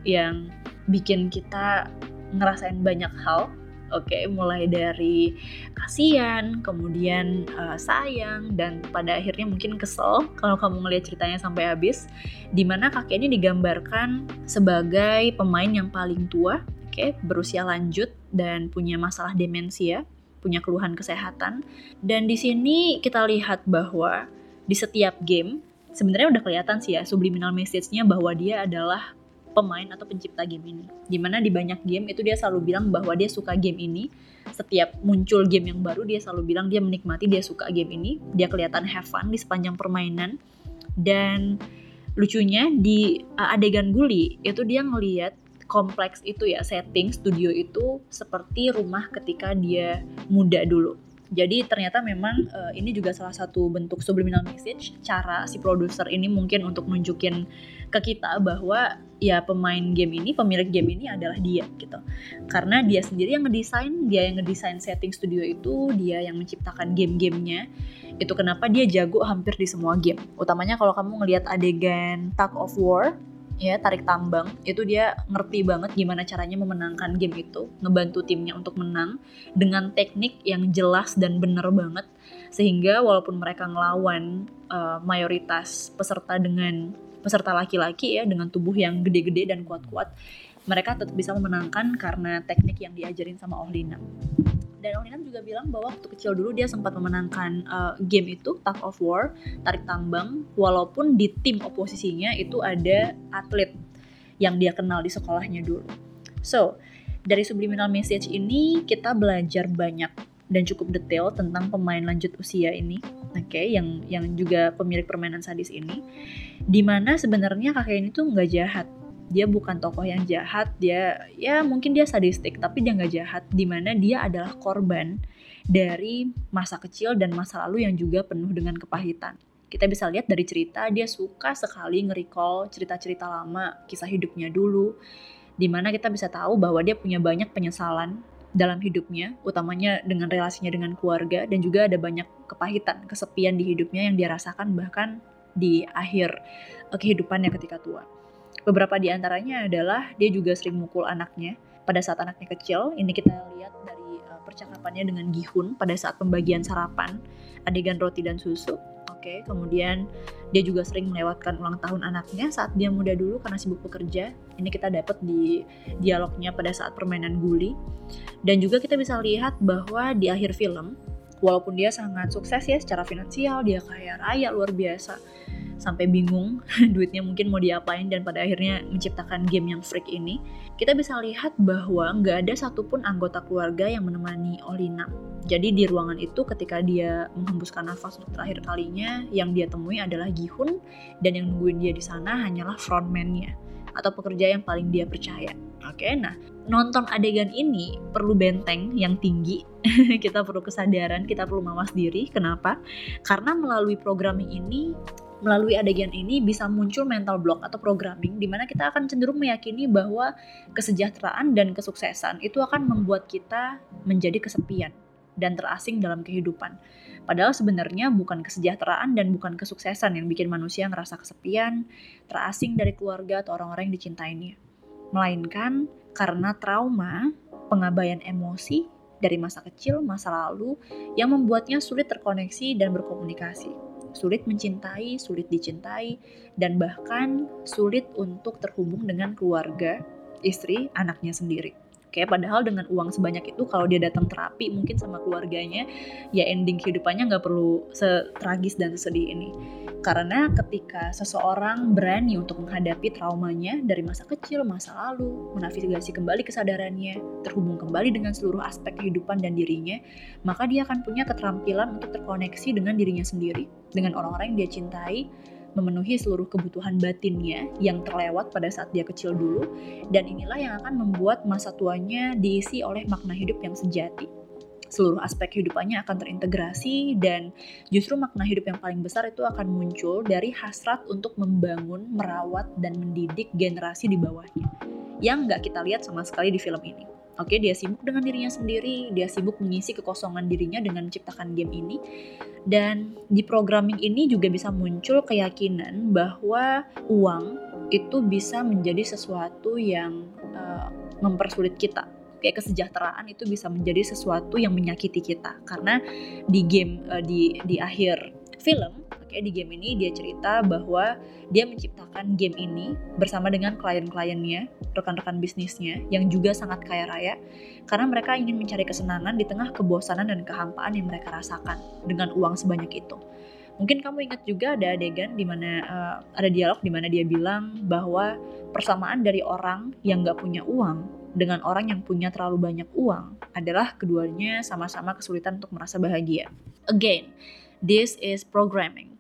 yang bikin kita ngerasain banyak hal Oke, okay, mulai dari kasihan, kemudian uh, sayang, dan pada akhirnya mungkin kesel kalau kamu ngelihat ceritanya sampai habis. Di mana kakek ini digambarkan sebagai pemain yang paling tua, oke, okay, berusia lanjut dan punya masalah demensia, punya keluhan kesehatan. Dan di sini kita lihat bahwa di setiap game sebenarnya udah kelihatan sih ya subliminal message-nya bahwa dia adalah pemain atau pencipta game ini. Di mana di banyak game itu dia selalu bilang bahwa dia suka game ini. Setiap muncul game yang baru dia selalu bilang dia menikmati, dia suka game ini. Dia kelihatan have fun di sepanjang permainan. Dan lucunya di uh, adegan Guli itu dia ngeliat kompleks itu ya setting studio itu seperti rumah ketika dia muda dulu jadi ternyata memang uh, ini juga salah satu bentuk subliminal message cara si produser ini mungkin untuk nunjukin ke kita bahwa ya pemain game ini, pemilik game ini adalah dia gitu. Karena dia sendiri yang ngedesain, dia yang ngedesain setting studio itu, dia yang menciptakan game-gamenya. Itu kenapa dia jago hampir di semua game. Utamanya kalau kamu ngelihat adegan Tug of War, ya tarik tambang itu dia ngerti banget gimana caranya memenangkan game itu ngebantu timnya untuk menang dengan teknik yang jelas dan bener banget sehingga walaupun mereka ngelawan uh, mayoritas peserta dengan peserta laki-laki ya dengan tubuh yang gede-gede dan kuat-kuat mereka tetap bisa memenangkan karena teknik yang diajarin sama Ohlina. Dan Olinam juga bilang bahwa waktu kecil dulu dia sempat memenangkan uh, game itu Tug of War tarik tambang walaupun di tim oposisinya itu ada atlet yang dia kenal di sekolahnya dulu. So dari subliminal message ini kita belajar banyak dan cukup detail tentang pemain lanjut usia ini oke okay, yang yang juga pemilik permainan sadis ini di mana sebenarnya kakek ini tuh nggak jahat. Dia bukan tokoh yang jahat dia ya mungkin dia sadistik tapi dia nggak jahat di mana dia adalah korban dari masa kecil dan masa lalu yang juga penuh dengan kepahitan. Kita bisa lihat dari cerita dia suka sekali nge-recall cerita-cerita lama kisah hidupnya dulu di mana kita bisa tahu bahwa dia punya banyak penyesalan dalam hidupnya utamanya dengan relasinya dengan keluarga dan juga ada banyak kepahitan kesepian di hidupnya yang dia rasakan bahkan di akhir kehidupannya ketika tua Beberapa di antaranya adalah dia juga sering mukul anaknya pada saat anaknya kecil. Ini kita lihat dari uh, percakapannya dengan Gihun pada saat pembagian sarapan, adegan roti dan susu. Oke, okay, kemudian dia juga sering melewatkan ulang tahun anaknya saat dia muda dulu karena sibuk bekerja. Ini kita dapat di dialognya pada saat permainan guli. Dan juga kita bisa lihat bahwa di akhir film, walaupun dia sangat sukses ya secara finansial, dia kaya raya luar biasa sampai bingung duitnya mungkin mau diapain dan pada akhirnya menciptakan game yang freak ini, kita bisa lihat bahwa nggak ada satupun anggota keluarga yang menemani Olina. Jadi di ruangan itu ketika dia menghembuskan nafas untuk terakhir kalinya, yang dia temui adalah Gihun dan yang nungguin dia di sana hanyalah frontman-nya atau pekerja yang paling dia percaya. Oke, nah nonton adegan ini perlu benteng yang tinggi. kita perlu kesadaran, kita perlu mawas diri. Kenapa? Karena melalui programming ini melalui adegan ini bisa muncul mental block atau programming di mana kita akan cenderung meyakini bahwa kesejahteraan dan kesuksesan itu akan membuat kita menjadi kesepian dan terasing dalam kehidupan. Padahal sebenarnya bukan kesejahteraan dan bukan kesuksesan yang bikin manusia ngerasa kesepian, terasing dari keluarga atau orang-orang yang dicintainya. Melainkan karena trauma, pengabaian emosi dari masa kecil, masa lalu yang membuatnya sulit terkoneksi dan berkomunikasi sulit mencintai, sulit dicintai, dan bahkan sulit untuk terhubung dengan keluarga, istri, anaknya sendiri. Oke, padahal dengan uang sebanyak itu kalau dia datang terapi mungkin sama keluarganya, ya ending kehidupannya nggak perlu setragis dan sesedih ini. Karena ketika seseorang berani untuk menghadapi traumanya dari masa kecil, masa lalu, menavigasi kembali kesadarannya, terhubung kembali dengan seluruh aspek kehidupan dan dirinya, maka dia akan punya keterampilan untuk terkoneksi dengan dirinya sendiri, dengan orang-orang yang dia cintai, memenuhi seluruh kebutuhan batinnya yang terlewat pada saat dia kecil dulu, dan inilah yang akan membuat masa tuanya diisi oleh makna hidup yang sejati. Seluruh aspek kehidupannya akan terintegrasi dan justru makna hidup yang paling besar itu akan muncul dari hasrat untuk membangun, merawat, dan mendidik generasi di bawahnya yang nggak kita lihat sama sekali di film ini. Oke, dia sibuk dengan dirinya sendiri, dia sibuk mengisi kekosongan dirinya dengan menciptakan game ini. Dan di programming ini juga bisa muncul keyakinan bahwa uang itu bisa menjadi sesuatu yang uh, mempersulit kita. Kayak kesejahteraan itu bisa menjadi sesuatu yang menyakiti kita karena di game uh, di di akhir film Oke, di game ini dia cerita bahwa dia menciptakan game ini bersama dengan klien-kliennya, rekan-rekan bisnisnya yang juga sangat kaya raya karena mereka ingin mencari kesenangan di tengah kebosanan dan kehampaan yang mereka rasakan dengan uang sebanyak itu. Mungkin kamu ingat juga ada adegan di mana uh, ada dialog di mana dia bilang bahwa persamaan dari orang yang nggak punya uang dengan orang yang punya terlalu banyak uang adalah keduanya sama-sama kesulitan untuk merasa bahagia. Again, this is programming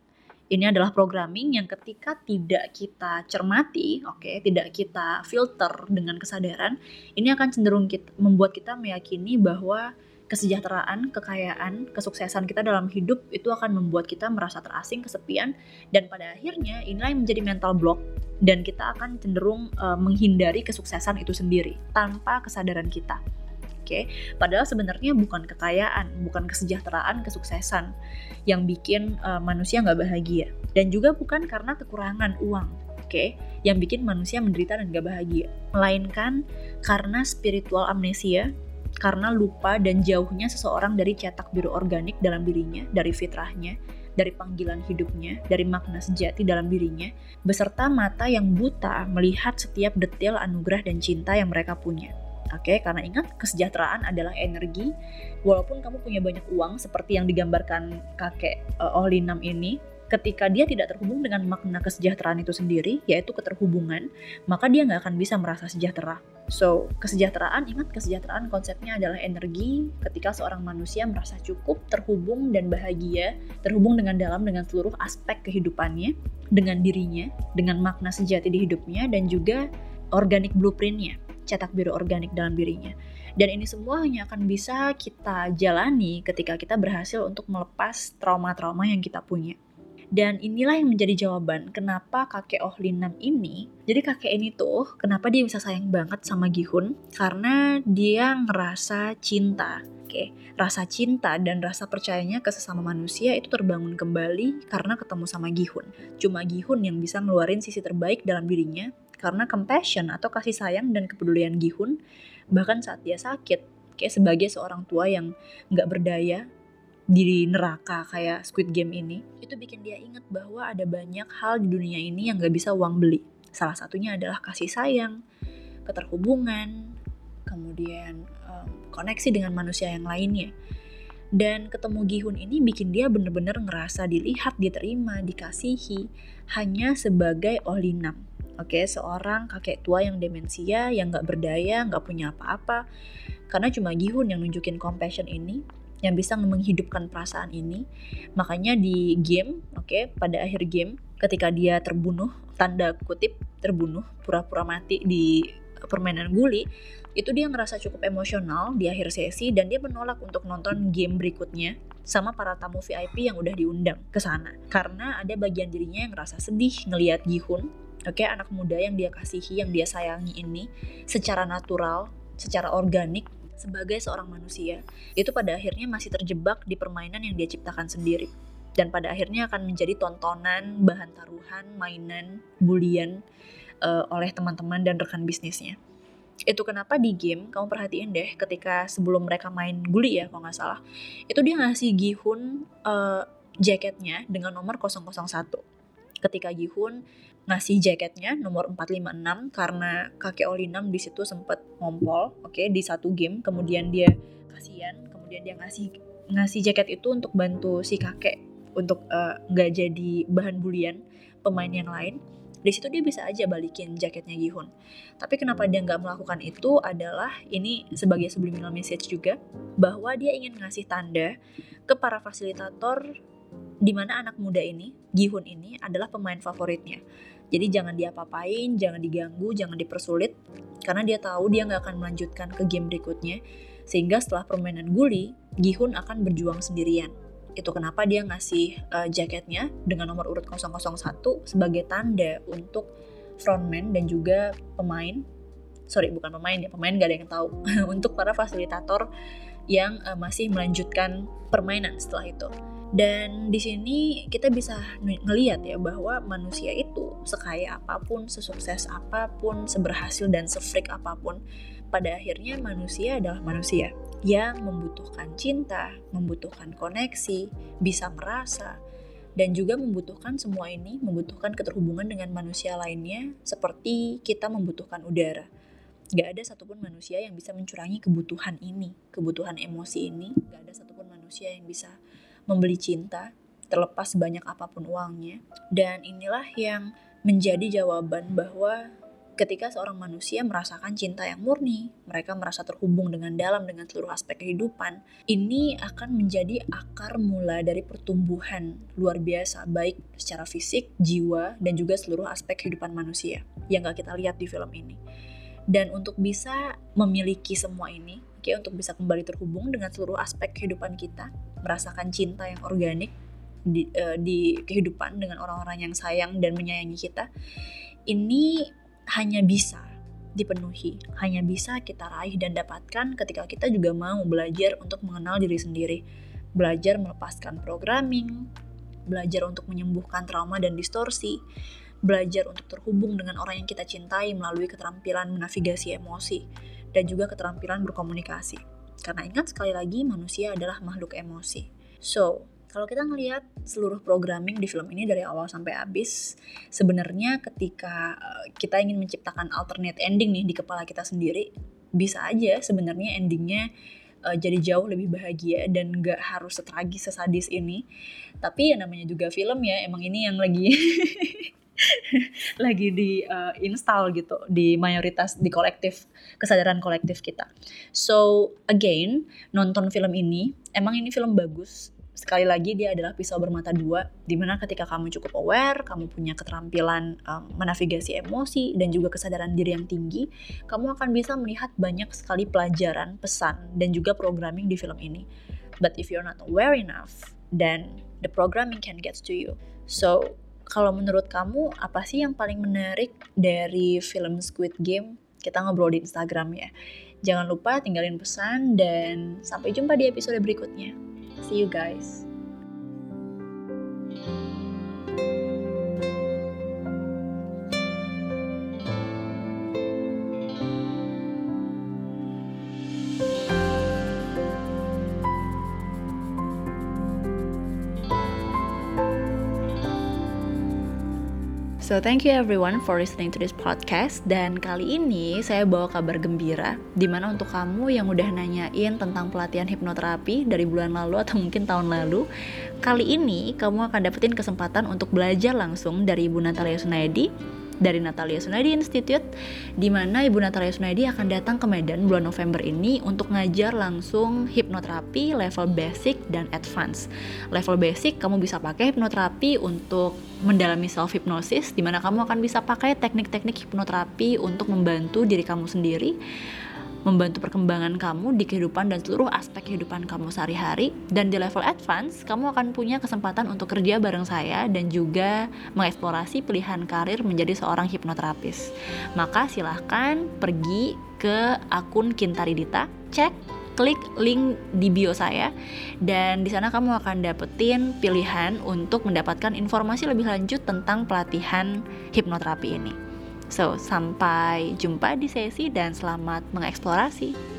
ini adalah programming yang ketika tidak kita cermati, oke, okay, tidak kita filter dengan kesadaran, ini akan cenderung kita, membuat kita meyakini bahwa kesejahteraan, kekayaan, kesuksesan kita dalam hidup itu akan membuat kita merasa terasing, kesepian, dan pada akhirnya inilah yang menjadi mental block dan kita akan cenderung uh, menghindari kesuksesan itu sendiri tanpa kesadaran kita okay? padahal sebenarnya bukan kekayaan bukan kesejahteraan kesuksesan yang bikin uh, manusia nggak bahagia dan juga bukan karena kekurangan uang oke okay? yang bikin manusia menderita dan gak bahagia melainkan karena spiritual amnesia karena lupa dan jauhnya seseorang dari cetak biru organik dalam dirinya dari fitrahnya dari panggilan hidupnya, dari makna sejati dalam dirinya, beserta mata yang buta melihat setiap detail anugerah dan cinta yang mereka punya. Oke, okay? karena ingat kesejahteraan adalah energi. Walaupun kamu punya banyak uang seperti yang digambarkan kakek uh, Ohlinam ini, ketika dia tidak terhubung dengan makna kesejahteraan itu sendiri, yaitu keterhubungan, maka dia nggak akan bisa merasa sejahtera. So, kesejahteraan, ingat kesejahteraan konsepnya adalah energi ketika seorang manusia merasa cukup, terhubung, dan bahagia, terhubung dengan dalam dengan seluruh aspek kehidupannya, dengan dirinya, dengan makna sejati di hidupnya, dan juga organic blueprintnya cetak biru organik dalam dirinya. Dan ini semua hanya akan bisa kita jalani ketika kita berhasil untuk melepas trauma-trauma yang kita punya. Dan inilah yang menjadi jawaban kenapa kakek Oh Linam ini, jadi kakek ini tuh kenapa dia bisa sayang banget sama Gihun? Karena dia ngerasa cinta. Oke, rasa cinta dan rasa percayanya ke sesama manusia itu terbangun kembali karena ketemu sama Gihun. Cuma Gihun yang bisa ngeluarin sisi terbaik dalam dirinya karena compassion atau kasih sayang dan kepedulian Gihun bahkan saat dia sakit kayak sebagai seorang tua yang nggak berdaya di neraka kayak Squid Game ini itu bikin dia ingat bahwa ada banyak hal di dunia ini yang nggak bisa uang beli. Salah satunya adalah kasih sayang keterhubungan kemudian um, koneksi dengan manusia yang lainnya. Dan ketemu Gihun ini bikin dia bener-bener ngerasa dilihat, diterima, dikasihi hanya sebagai Olinam. Oke, okay, seorang kakek tua yang demensia, yang gak berdaya, gak punya apa-apa. Karena cuma Gihun yang nunjukin compassion ini, yang bisa menghidupkan perasaan ini. Makanya di game, oke, okay, pada akhir game, ketika dia terbunuh, tanda kutip terbunuh, pura-pura mati di permainan guli, itu dia ngerasa cukup emosional di akhir sesi dan dia menolak untuk nonton game berikutnya sama para tamu VIP yang udah diundang ke sana. Karena ada bagian dirinya yang ngerasa sedih ngelihat Gihun Oke, okay, anak muda yang dia kasihi, yang dia sayangi ini secara natural, secara organik sebagai seorang manusia, itu pada akhirnya masih terjebak di permainan yang dia ciptakan sendiri. Dan pada akhirnya akan menjadi tontonan, bahan taruhan, mainan, bulian uh, oleh teman-teman dan rekan bisnisnya. Itu kenapa di game, kamu perhatiin deh ketika sebelum mereka main guli ya kalau nggak salah, itu dia ngasih Gihun uh, jaketnya dengan nomor 001 ketika Gihun ngasih jaketnya nomor 456 karena kakek Olinam di situ sempat ngompol, oke, okay, di satu game. Kemudian dia kasihan, kemudian dia ngasih ngasih jaket itu untuk bantu si kakek untuk eh, nggak uh, jadi bahan bulian pemain yang lain. Di situ dia bisa aja balikin jaketnya Gihun. Tapi kenapa dia nggak melakukan itu adalah ini sebagai subliminal message juga bahwa dia ingin ngasih tanda ke para fasilitator di mana anak muda ini, Gihun ini adalah pemain favoritnya. Jadi jangan diapa-apain, jangan diganggu, jangan dipersulit, karena dia tahu dia nggak akan melanjutkan ke game berikutnya. Sehingga setelah permainan guli, Gihun akan berjuang sendirian. Itu kenapa dia ngasih uh, jaketnya dengan nomor urut 001 sebagai tanda untuk frontman dan juga pemain. Sorry, bukan pemain ya, pemain gak ada yang tahu. untuk para fasilitator yang uh, masih melanjutkan permainan setelah itu. Dan di sini kita bisa ngelihat ya bahwa manusia itu sekaya apa pun, sesukses apa pun, seberhasil dan sefreak apa pun, pada akhirnya manusia adalah manusia yang membutuhkan cinta, membutuhkan koneksi, bisa merasa, dan juga membutuhkan semua ini, membutuhkan keterhubungan dengan manusia lainnya seperti kita membutuhkan udara. Gak ada satupun manusia yang bisa mencurangi kebutuhan ini, kebutuhan emosi ini, gak ada satupun manusia yang bisa membeli cinta, terlepas banyak apa pun uangnya. Dan inilah yang menjadi jawaban bahwa ketika seorang manusia merasakan cinta yang murni, mereka merasa terhubung dengan dalam dengan seluruh aspek kehidupan, ini akan menjadi akar mula dari pertumbuhan luar biasa, baik secara fisik, jiwa, dan juga seluruh aspek kehidupan manusia yang gak kita lihat di film ini. Dan untuk bisa memiliki semua ini, okay, untuk bisa kembali terhubung dengan seluruh aspek kehidupan kita, merasakan cinta yang organik di, uh, di kehidupan dengan orang-orang yang sayang dan menyayangi kita, ini hanya bisa dipenuhi, hanya bisa kita raih dan dapatkan ketika kita juga mau belajar untuk mengenal diri sendiri, belajar melepaskan programming, belajar untuk menyembuhkan trauma dan distorsi, belajar untuk terhubung dengan orang yang kita cintai melalui keterampilan menavigasi emosi, dan juga keterampilan berkomunikasi. Karena ingat sekali lagi manusia adalah makhluk emosi. So, kalau kita ngelihat seluruh programming di film ini dari awal sampai habis, sebenarnya ketika eh, kita ingin menciptakan alternate ending nih di kepala kita sendiri, bisa aja sebenarnya endingnya uh, jadi jauh lebih bahagia dan gak harus setragis sesadis ini. Tapi ya namanya juga film ya, emang ini yang lagi lagi di uh, install gitu di mayoritas di kolektif kesadaran kolektif kita. So again nonton film ini emang ini film bagus. Sekali lagi dia adalah pisau bermata dua di mana ketika kamu cukup aware kamu punya keterampilan um, menavigasi emosi dan juga kesadaran diri yang tinggi kamu akan bisa melihat banyak sekali pelajaran pesan dan juga programming di film ini. But if you're not aware enough then the programming can get to you. So kalau menurut kamu apa sih yang paling menarik dari film Squid Game? Kita ngobrol di Instagram ya. Jangan lupa tinggalin pesan dan sampai jumpa di episode berikutnya. See you guys. So thank you everyone for listening to this podcast. Dan kali ini saya bawa kabar gembira di mana untuk kamu yang udah nanyain tentang pelatihan hipnoterapi dari bulan lalu atau mungkin tahun lalu kali ini kamu akan dapetin kesempatan untuk belajar langsung dari Ibu Natalia Sunaidi dari Natalia Sunadi Institute di mana Ibu Natalia Sunadi akan datang ke Medan bulan November ini untuk ngajar langsung hipnoterapi level basic dan advance. Level basic kamu bisa pakai hipnoterapi untuk mendalami self hypnosis di mana kamu akan bisa pakai teknik-teknik hipnoterapi untuk membantu diri kamu sendiri membantu perkembangan kamu di kehidupan dan seluruh aspek kehidupan kamu sehari-hari. Dan di level advance, kamu akan punya kesempatan untuk kerja bareng saya dan juga mengeksplorasi pilihan karir menjadi seorang hipnoterapis. Maka silahkan pergi ke akun Kintaridita, cek klik link di bio saya dan di sana kamu akan dapetin pilihan untuk mendapatkan informasi lebih lanjut tentang pelatihan hipnoterapi ini. So, sampai jumpa di sesi dan selamat mengeksplorasi.